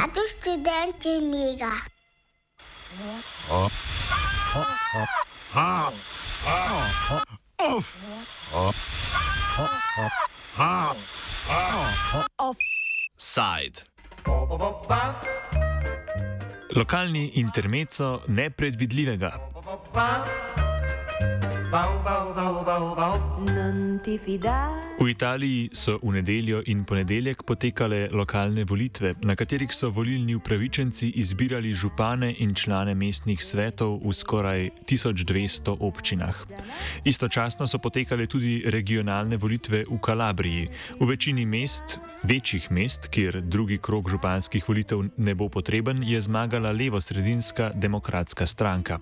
Radio študenti Mega. Offside. Lokalni intermezzo nepredvidljivega. V Italiji so v nedeljo in ponedeljek potekale lokalne volitve, na katerih so volilni upravičenci izbirali župane in člane mestnih svetov v skoraj 1200 občinah. Istočasno so potekale tudi regionalne volitve v Kalabriji. V večini mest, večjih mest, kjer drugi krok županskih volitev ne bo potreben, je zmagala levo-sredinska demokratska stranka.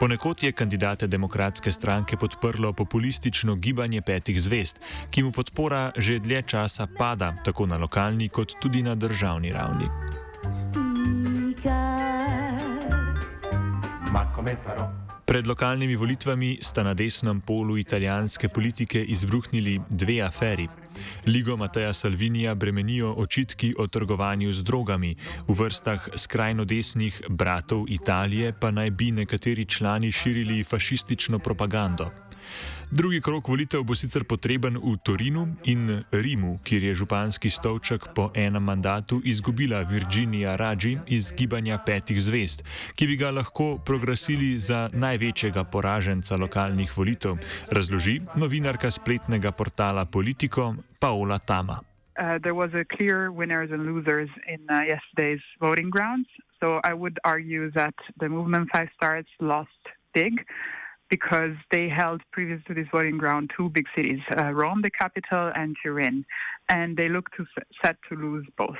Ponekod je kandidate demokratske stranke podprlo populistično gibanje petih zvest, ki mu podpora že dlje časa pada, tako na lokalni kot tudi na državni ravni. Pred lokalnimi volitvami sta na desnem polu italijanske politike izbruhnili dve aferi. Ligo Mateja Salvinija bremenijo očitki o trgovanju z drogami, v vrstah skrajno desnih bratov Italije pa naj bi nekateri člani širili fašistično propagando. Drugi krok volitev bo sicer potreben v Torinu in Rimu, kjer je županski stolček po enem mandatu izgubila Virginija Raji iz gibanja petih zvest, ki bi ga lahko progresili za največjega poraženca lokalnih volitev, razloži novinarka spletnega portala Politico Paola Tama. Uh, there was a clear winners and losers in uh, yesterday's voting grounds. So I would argue that the movement Five Stars lost big. Because they held previous to this voting ground two big cities, uh, Rome, the capital, and Turin, and they look to set to lose both.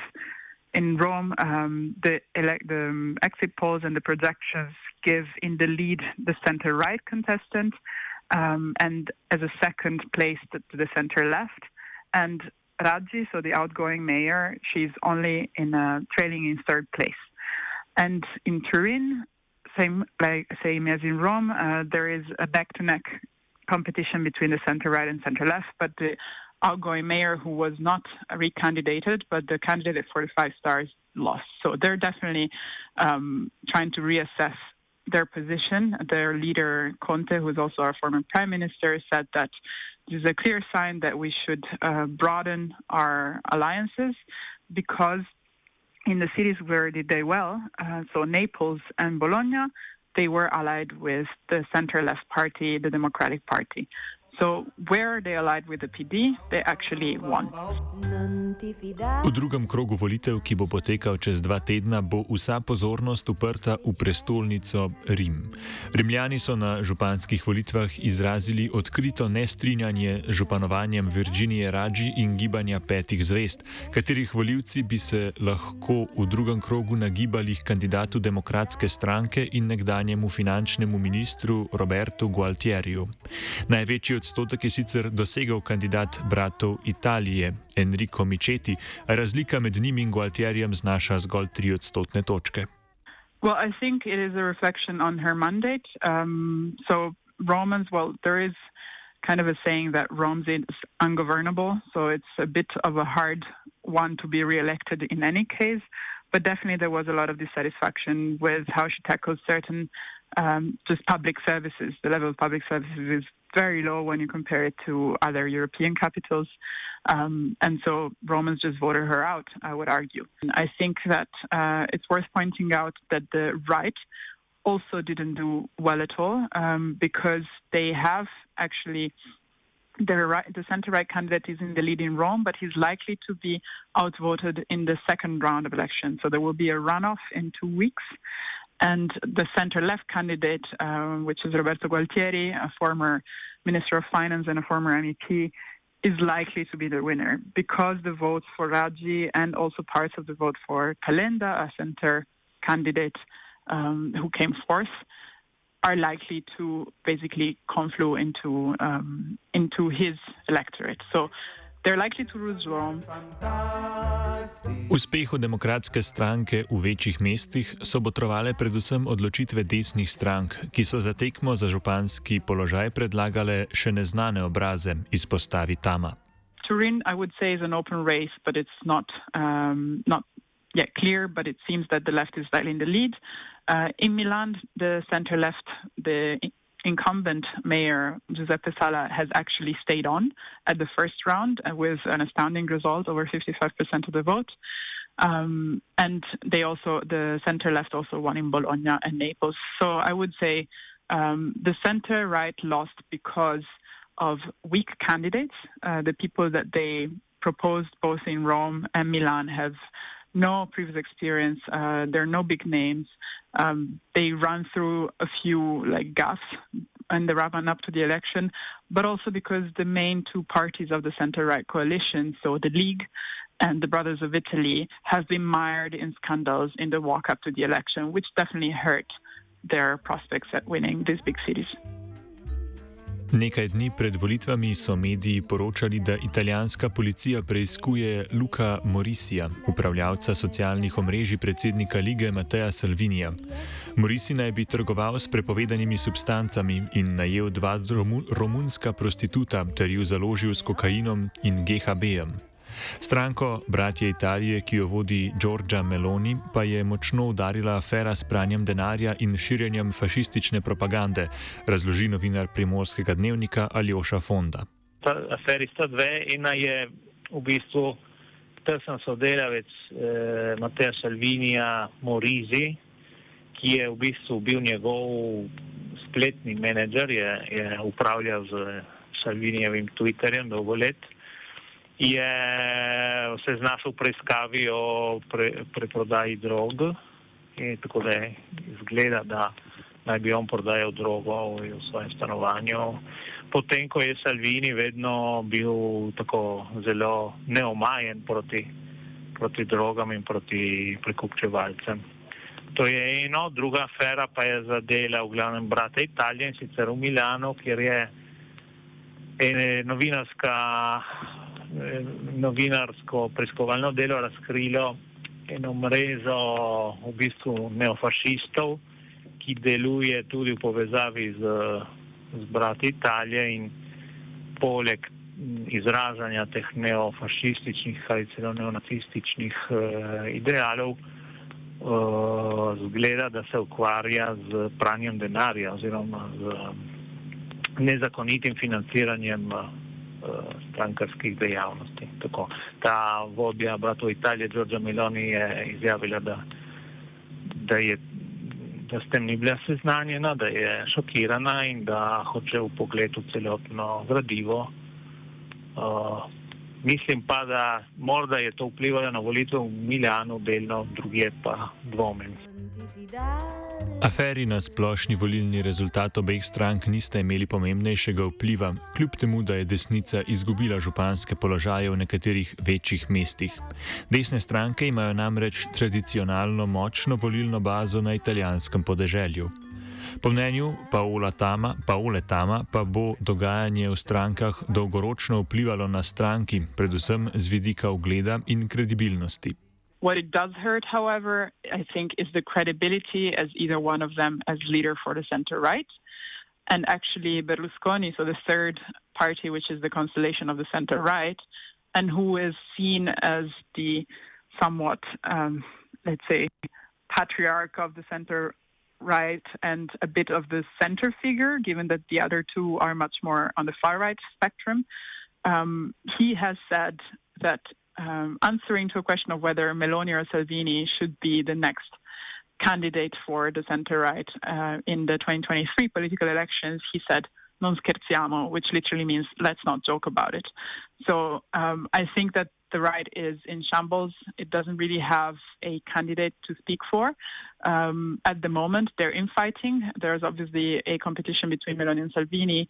In Rome, um, the, elect, the um, exit polls and the projections give in the lead the center-right contestant, um, and as a second place to, the center-left, and Raggi, so the outgoing mayor, she's only in uh, trailing in third place. And in Turin, same like same as in Rome, uh, there is a back-to-neck competition between the center right and center left, but the outgoing mayor who was not recandidated, but the candidate the five stars lost. So they're definitely um, trying to reassess their position. Their leader, Conte, who is also our former prime minister, said that this is a clear sign that we should uh, broaden our alliances because in the cities where they did well, uh, so Naples and Bologna, they were allied with the center left party, the Democratic Party. So where they allied with the PD, they actually won. V drugem krogu volitev, ki bo potekal čez dva tedna, bo vsa pozornost uprta v prestolnico Rim. Rimljani so na županskih volitvah izrazili odkrito nestrinjanje z županovanjem Virginije Raji in gibanja petih zvest, katerih voljivci bi se lahko v drugem krogu nagibali k kandidatu demokratske stranke in nekdanjemu finančnemu ministru Robertu Gualtieriju. Največji odstotek je sicer dosegel kandidat bratov Italije, Enrico Micheti, razlika med njim in Gualtierjem znaša zgolj tri odstotne točke. Well, I think it is a reflection on her mandate. Um, so, Romans, well, there is kind of a saying that Rome is ungovernable, so it's a bit of a hard one to be re-elected in any case. But definitely, there was a lot of dissatisfaction with how she tackled certain um, just public services. The level of public services is very low when you compare it to other European capitals. Um, and so Romans just voted her out, I would argue. And I think that uh, it's worth pointing out that the right also didn't do well at all um, because they have actually the, right, the center right candidate is in the lead in Rome, but he's likely to be outvoted in the second round of elections. So there will be a runoff in two weeks. And the center left candidate, uh, which is Roberto Gualtieri, a former Minister of Finance and a former MEP, is likely to be the winner because the votes for Raggi and also parts of the vote for Calenda, a center candidate um, who came fourth, are likely to basically conflude into um, into his electorate. So they're likely to lose Rome. Uspehu demokratske stranke v večjih mestih so botrovale predvsem odločitve desnih strank, ki so za tekmo za županski položaj predlagale še neznane obraze, izpostavi Tama. Turin, I would say, is an open race, but it's not um, not yet clear, but it seems that the left is slightly in the lead. Uh, in Milan, the center left, the incumbent mayor Giuseppe Sala has actually stayed on at the first round uh, with an astounding result, over 55% of the vote. Um, and they also, the center left also won in Bologna and Naples. So I would say um, the center right lost because of weak candidates. Uh, the people that they proposed both in Rome and Milan have no previous experience. Uh, there are no big names. Um, they run through a few like gaffes and the run up to the election, but also because the main two parties of the center-right coalition, so the League and the Brothers of Italy, have been mired in scandals in the walk up to the election, which definitely hurt their prospects at winning these big cities. Nekaj dni pred volitvami so mediji poročali, da italijanska policija preiskuje Luka Morisija, upravljavca socialnih omrežij predsednika lige Mateja Salvinija. Morisi naj bi trgoval s prepovedanimi substancami in najel dva romunska prostituta ter ju založil s kokainom in GHB-jem. Stranko Bratje Italije, ki jo vodi Giorgia Meloni, pa je močno udarila afera s pranjem denarja in širjenjem fašistične propagande, razloži novinar primorskega dnevnika Aljoša Fonda. Ta aferi sta dve. Ena je v bistvu tesen sodelavec eh, Mateja Salvinija Morizi, ki je v bistvu bil njegov spletni menedžer, je, je upravljal z Salvinijevim Twitterjem dolgo let je se znašel v preiskavi o pre, preprodaji drog. In tako da izgleda, da naj bi on prodajal drogo v svojem stanovanju. Potem, ko je Salvini vedno bil tako zelo neomajen proti, proti drogam in proti prekupčevalcem. To je eno, druga afera pa je zadela v glavnem brata Italije in sicer v Milano, kjer je novinarska novinarsko preiskovalno delo razkrilo eno mrežo v bistvu neofašistov, ki deluje tudi v povezavi z, z brati Italije in poleg izražanja teh neofašističnih ali celo neonacističnih uh, idealov, uh, zgleda, da se ukvarja z pranjem denarja oziroma z nezakonitim financiranjem uh, strankarskih dejavnosti. Tako. Ta vodja bratov Italije, Giorgia Meloni, je izjavila, da, da, je, da s tem ni bila seznanjena, da je šokirana in da hoče v pogledu celotno gradivo. Uh, mislim pa, da morda je to vplivalo na volitev v Miljanu, delno druge pa dvomim. Aferi na splošni volilni rezultat obeh strank nista imeli pomembnejšega vpliva, kljub temu, da je desnica izgubila županske položaje v nekaterih večjih mestih. Desne stranke imajo namreč tradicionalno močno volilno bazo na italijanskem podeželju. Po mnenju Paola Tama, Paole Tama pa bo dogajanje v strankah dolgoročno vplivalo na stranki, predvsem z vidika ugleda in kredibilnosti. What it does hurt, however, I think, is the credibility as either one of them as leader for the center right. And actually, Berlusconi, so the third party, which is the constellation of the center right, and who is seen as the somewhat, um, let's say, patriarch of the center right and a bit of the center figure, given that the other two are much more on the far right spectrum. Um, he has said that um, answering to a question of whether Meloni or Salvini should be the next candidate for the center right uh, in the 2023 political elections, he said, non scherziamo, which literally means let's not joke about it. So um, I think that the right is in shambles. It doesn't really have a candidate to speak for. Um, at the moment, they're infighting. There's obviously a competition between Meloni and Salvini.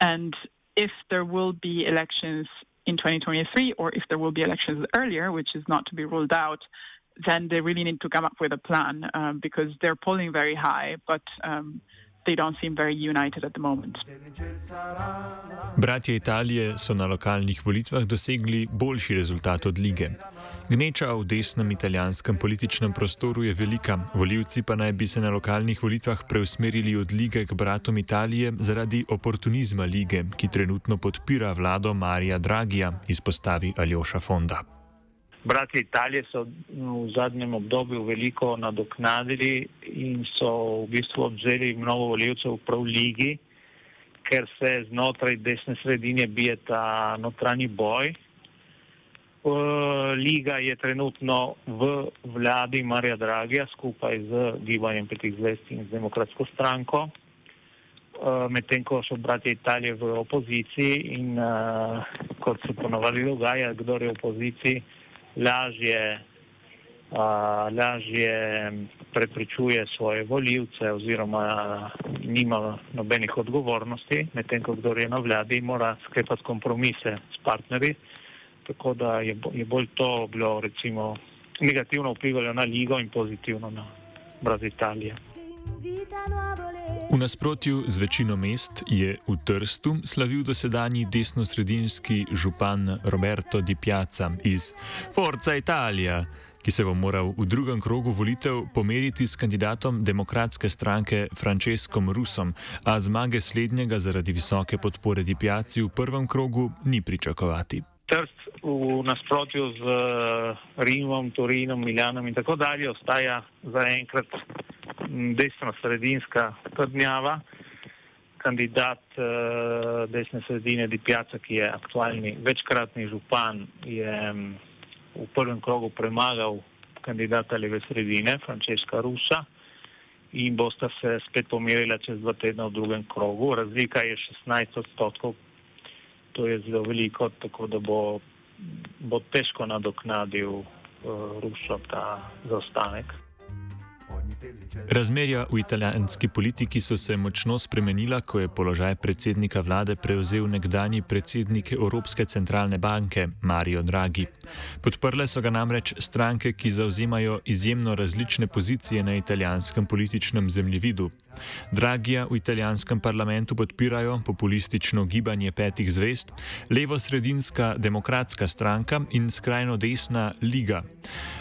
And if there will be elections in 2023, or if there will be elections earlier, which is not to be ruled out, then they really need to come up with a plan um, because they're polling very high, but um, they don't seem very united at the moment. Bratje Italije so na lokalnih volitvah dosegli boljši rezultat od lige. Gneča v desnem italijanskem političnem prostoru je velika, voljivci pa naj bi se na lokalnih volitvah preusmerili od lige k bratom Italije zaradi oportunizma lige, ki trenutno podpira vlado Marija Dragija, izpostavi Aljoša Fonda. Bratje Italije so v zadnjem obdobju veliko nadoknadili in so v bistvu obzeli mnogo voljivcev prav v ligi, ker se znotraj desne sredine bije ta notranji boj. Liga je trenutno v vladi Marija Dragija skupaj z Gibanjem petih zvest in z demokratsko stranko. Medtem ko so bratje Italije v opoziciji in kot se ponovadi dogaja, kdo je v opoziciji, lažje, uh, lažje prepričuje svoje voljivce oziroma nima nobenih odgovornosti, medtem ko kdo je na vladi, mora sklepati kompromise s partnerji. Tako da je, je bolj to bilo recimo negativno vplivalo na ligo in pozitivno na brat Italije. V nasprotju z večino mest je v Trstu slavil dosedanji desno-sredinski župan Roberto Di Piazza iz Forza Italia, ki se bo moral v drugem krogu volitev pomeriti s kandidatom demokratske stranke Francescom Rusom, a zmage slednjega zaradi visoke podpore Di Piazzi v prvem krogu ni pričakovati. Trst v nasprotju z Rimom, Torinom, Miljanom in tako dalje ostaja zaenkrat desno-sredinska trdnjava. Kandidat uh, desne sredine Di Piazza, ki je aktualni večkratni župan, je um, v prvem krogu premagal kandidata leve sredine, Francesca Rusa, in bosta se spet pomerila čez dva tedna v drugem krogu. Razlika je 16 odstotkov, to je zelo veliko, tako da bo, bo težko nadoknadil uh, Ruso ta zaostanek. Razmerja v italijanski politiki so se močno spremenila, ko je položaj predsednika vlade prevzel nekdani predsednik Evropske centralne banke Mario Draghi. Podprle so ga namreč stranke, ki zauzemajo izjemno različne pozicije na italijanskem političnem zemljevidu. Dragija v italijanskem parlamentu podpirajo populistično gibanje petih zvest, levo-sredinska demokratska stranka in skrajno desna liga.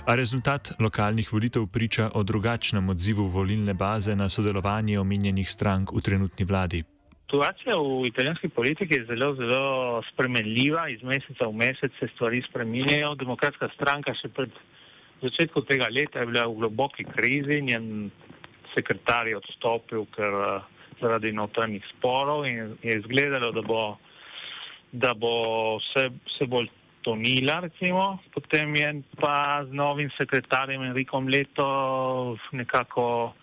A rezultat lokalnih volitev priča o drugačnem odzivu volilne baze na sodelovanje omenjenih strank v trenutni vladi. Situacija v italijanski politiki je zelo, zelo spremenljiva, iz meseca v mesec se stvari spreminjajo. Demokratska stranka še pred začetkom tega leta je bila v globoki krizi, njen sekretar je odstopil, ker uh, zaradi notranjih sporov in je izgledalo, da bo, da bo vse, vse bolj tonila, recimo. Potem je pa z novim sekretarjem Enrikom Leto nekako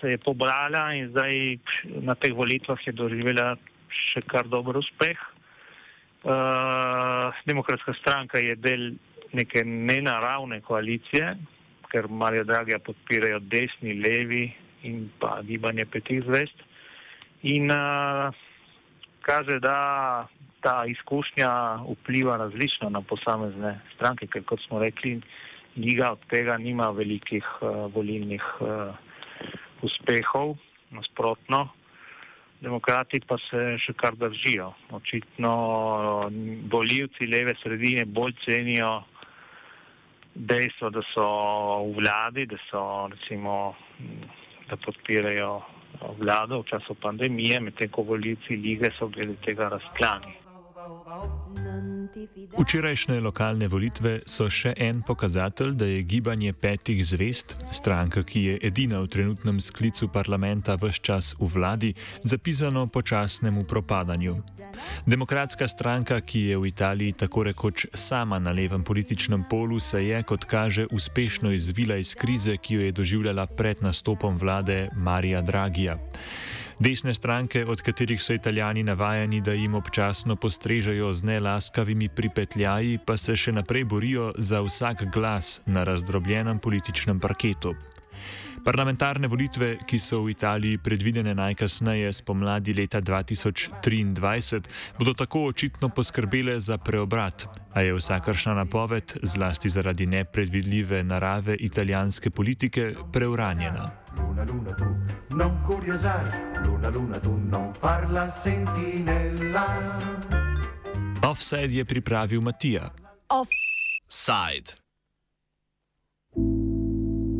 se je pobrala in zdaj na teh volitvah je doživela še kar dober uspeh. Uh, demokratska stranka je del neke nenaravne koalicije, ker Marijo Dragija podpirajo desni, levi in pa gibanje petih zvest. In uh, kaže, da ta izkušnja vpliva različno na posamezne stranke, ker kot smo rekli, Liga od tega nima velikih uh, volilnih uh, uspehov, nasprotno. Demokrati pa se še kar držijo. Očitno voljivci leve sredine bolj cenijo dejstvo, da so v vladi, da so recimo, da podpirajo vlado v času pandemije, medtem ko volilci lige so glede tega razklani. Včerajšnje lokalne volitve so še en pokazatelj, da je gibanje petih zvest, stranka, ki je edina v trenutnem sklicu parlamenta vse čas v vladi, zapisano počasnemu propadanju. Demokratska stranka, ki je v Italiji tako rekoč sama na levem političnem polu, se je, kot kaže, uspešno izvila iz krize, ki jo je doživljala pred nastopom vlade Marija Dragija. Desne stranke, od katerih so italijani navajeni, da jim občasno postrežejo z nelaskavimi pripetljaji, pa se še naprej borijo za vsak glas na razdrobljenem političnem parketu. Parlamentarne volitve, ki so v Italiji predvidene najkasneje spomladi leta 2023, bodo tako očitno poskrbele za preobrat, a je vsakršna napoved, zlasti zaradi nepredvidljive narave italijanske politike, preuranjena. Luna, luna, tu, non curiosare, luna, luna, tu, non farla sentinella. Offside je pripravil Matija. Offside.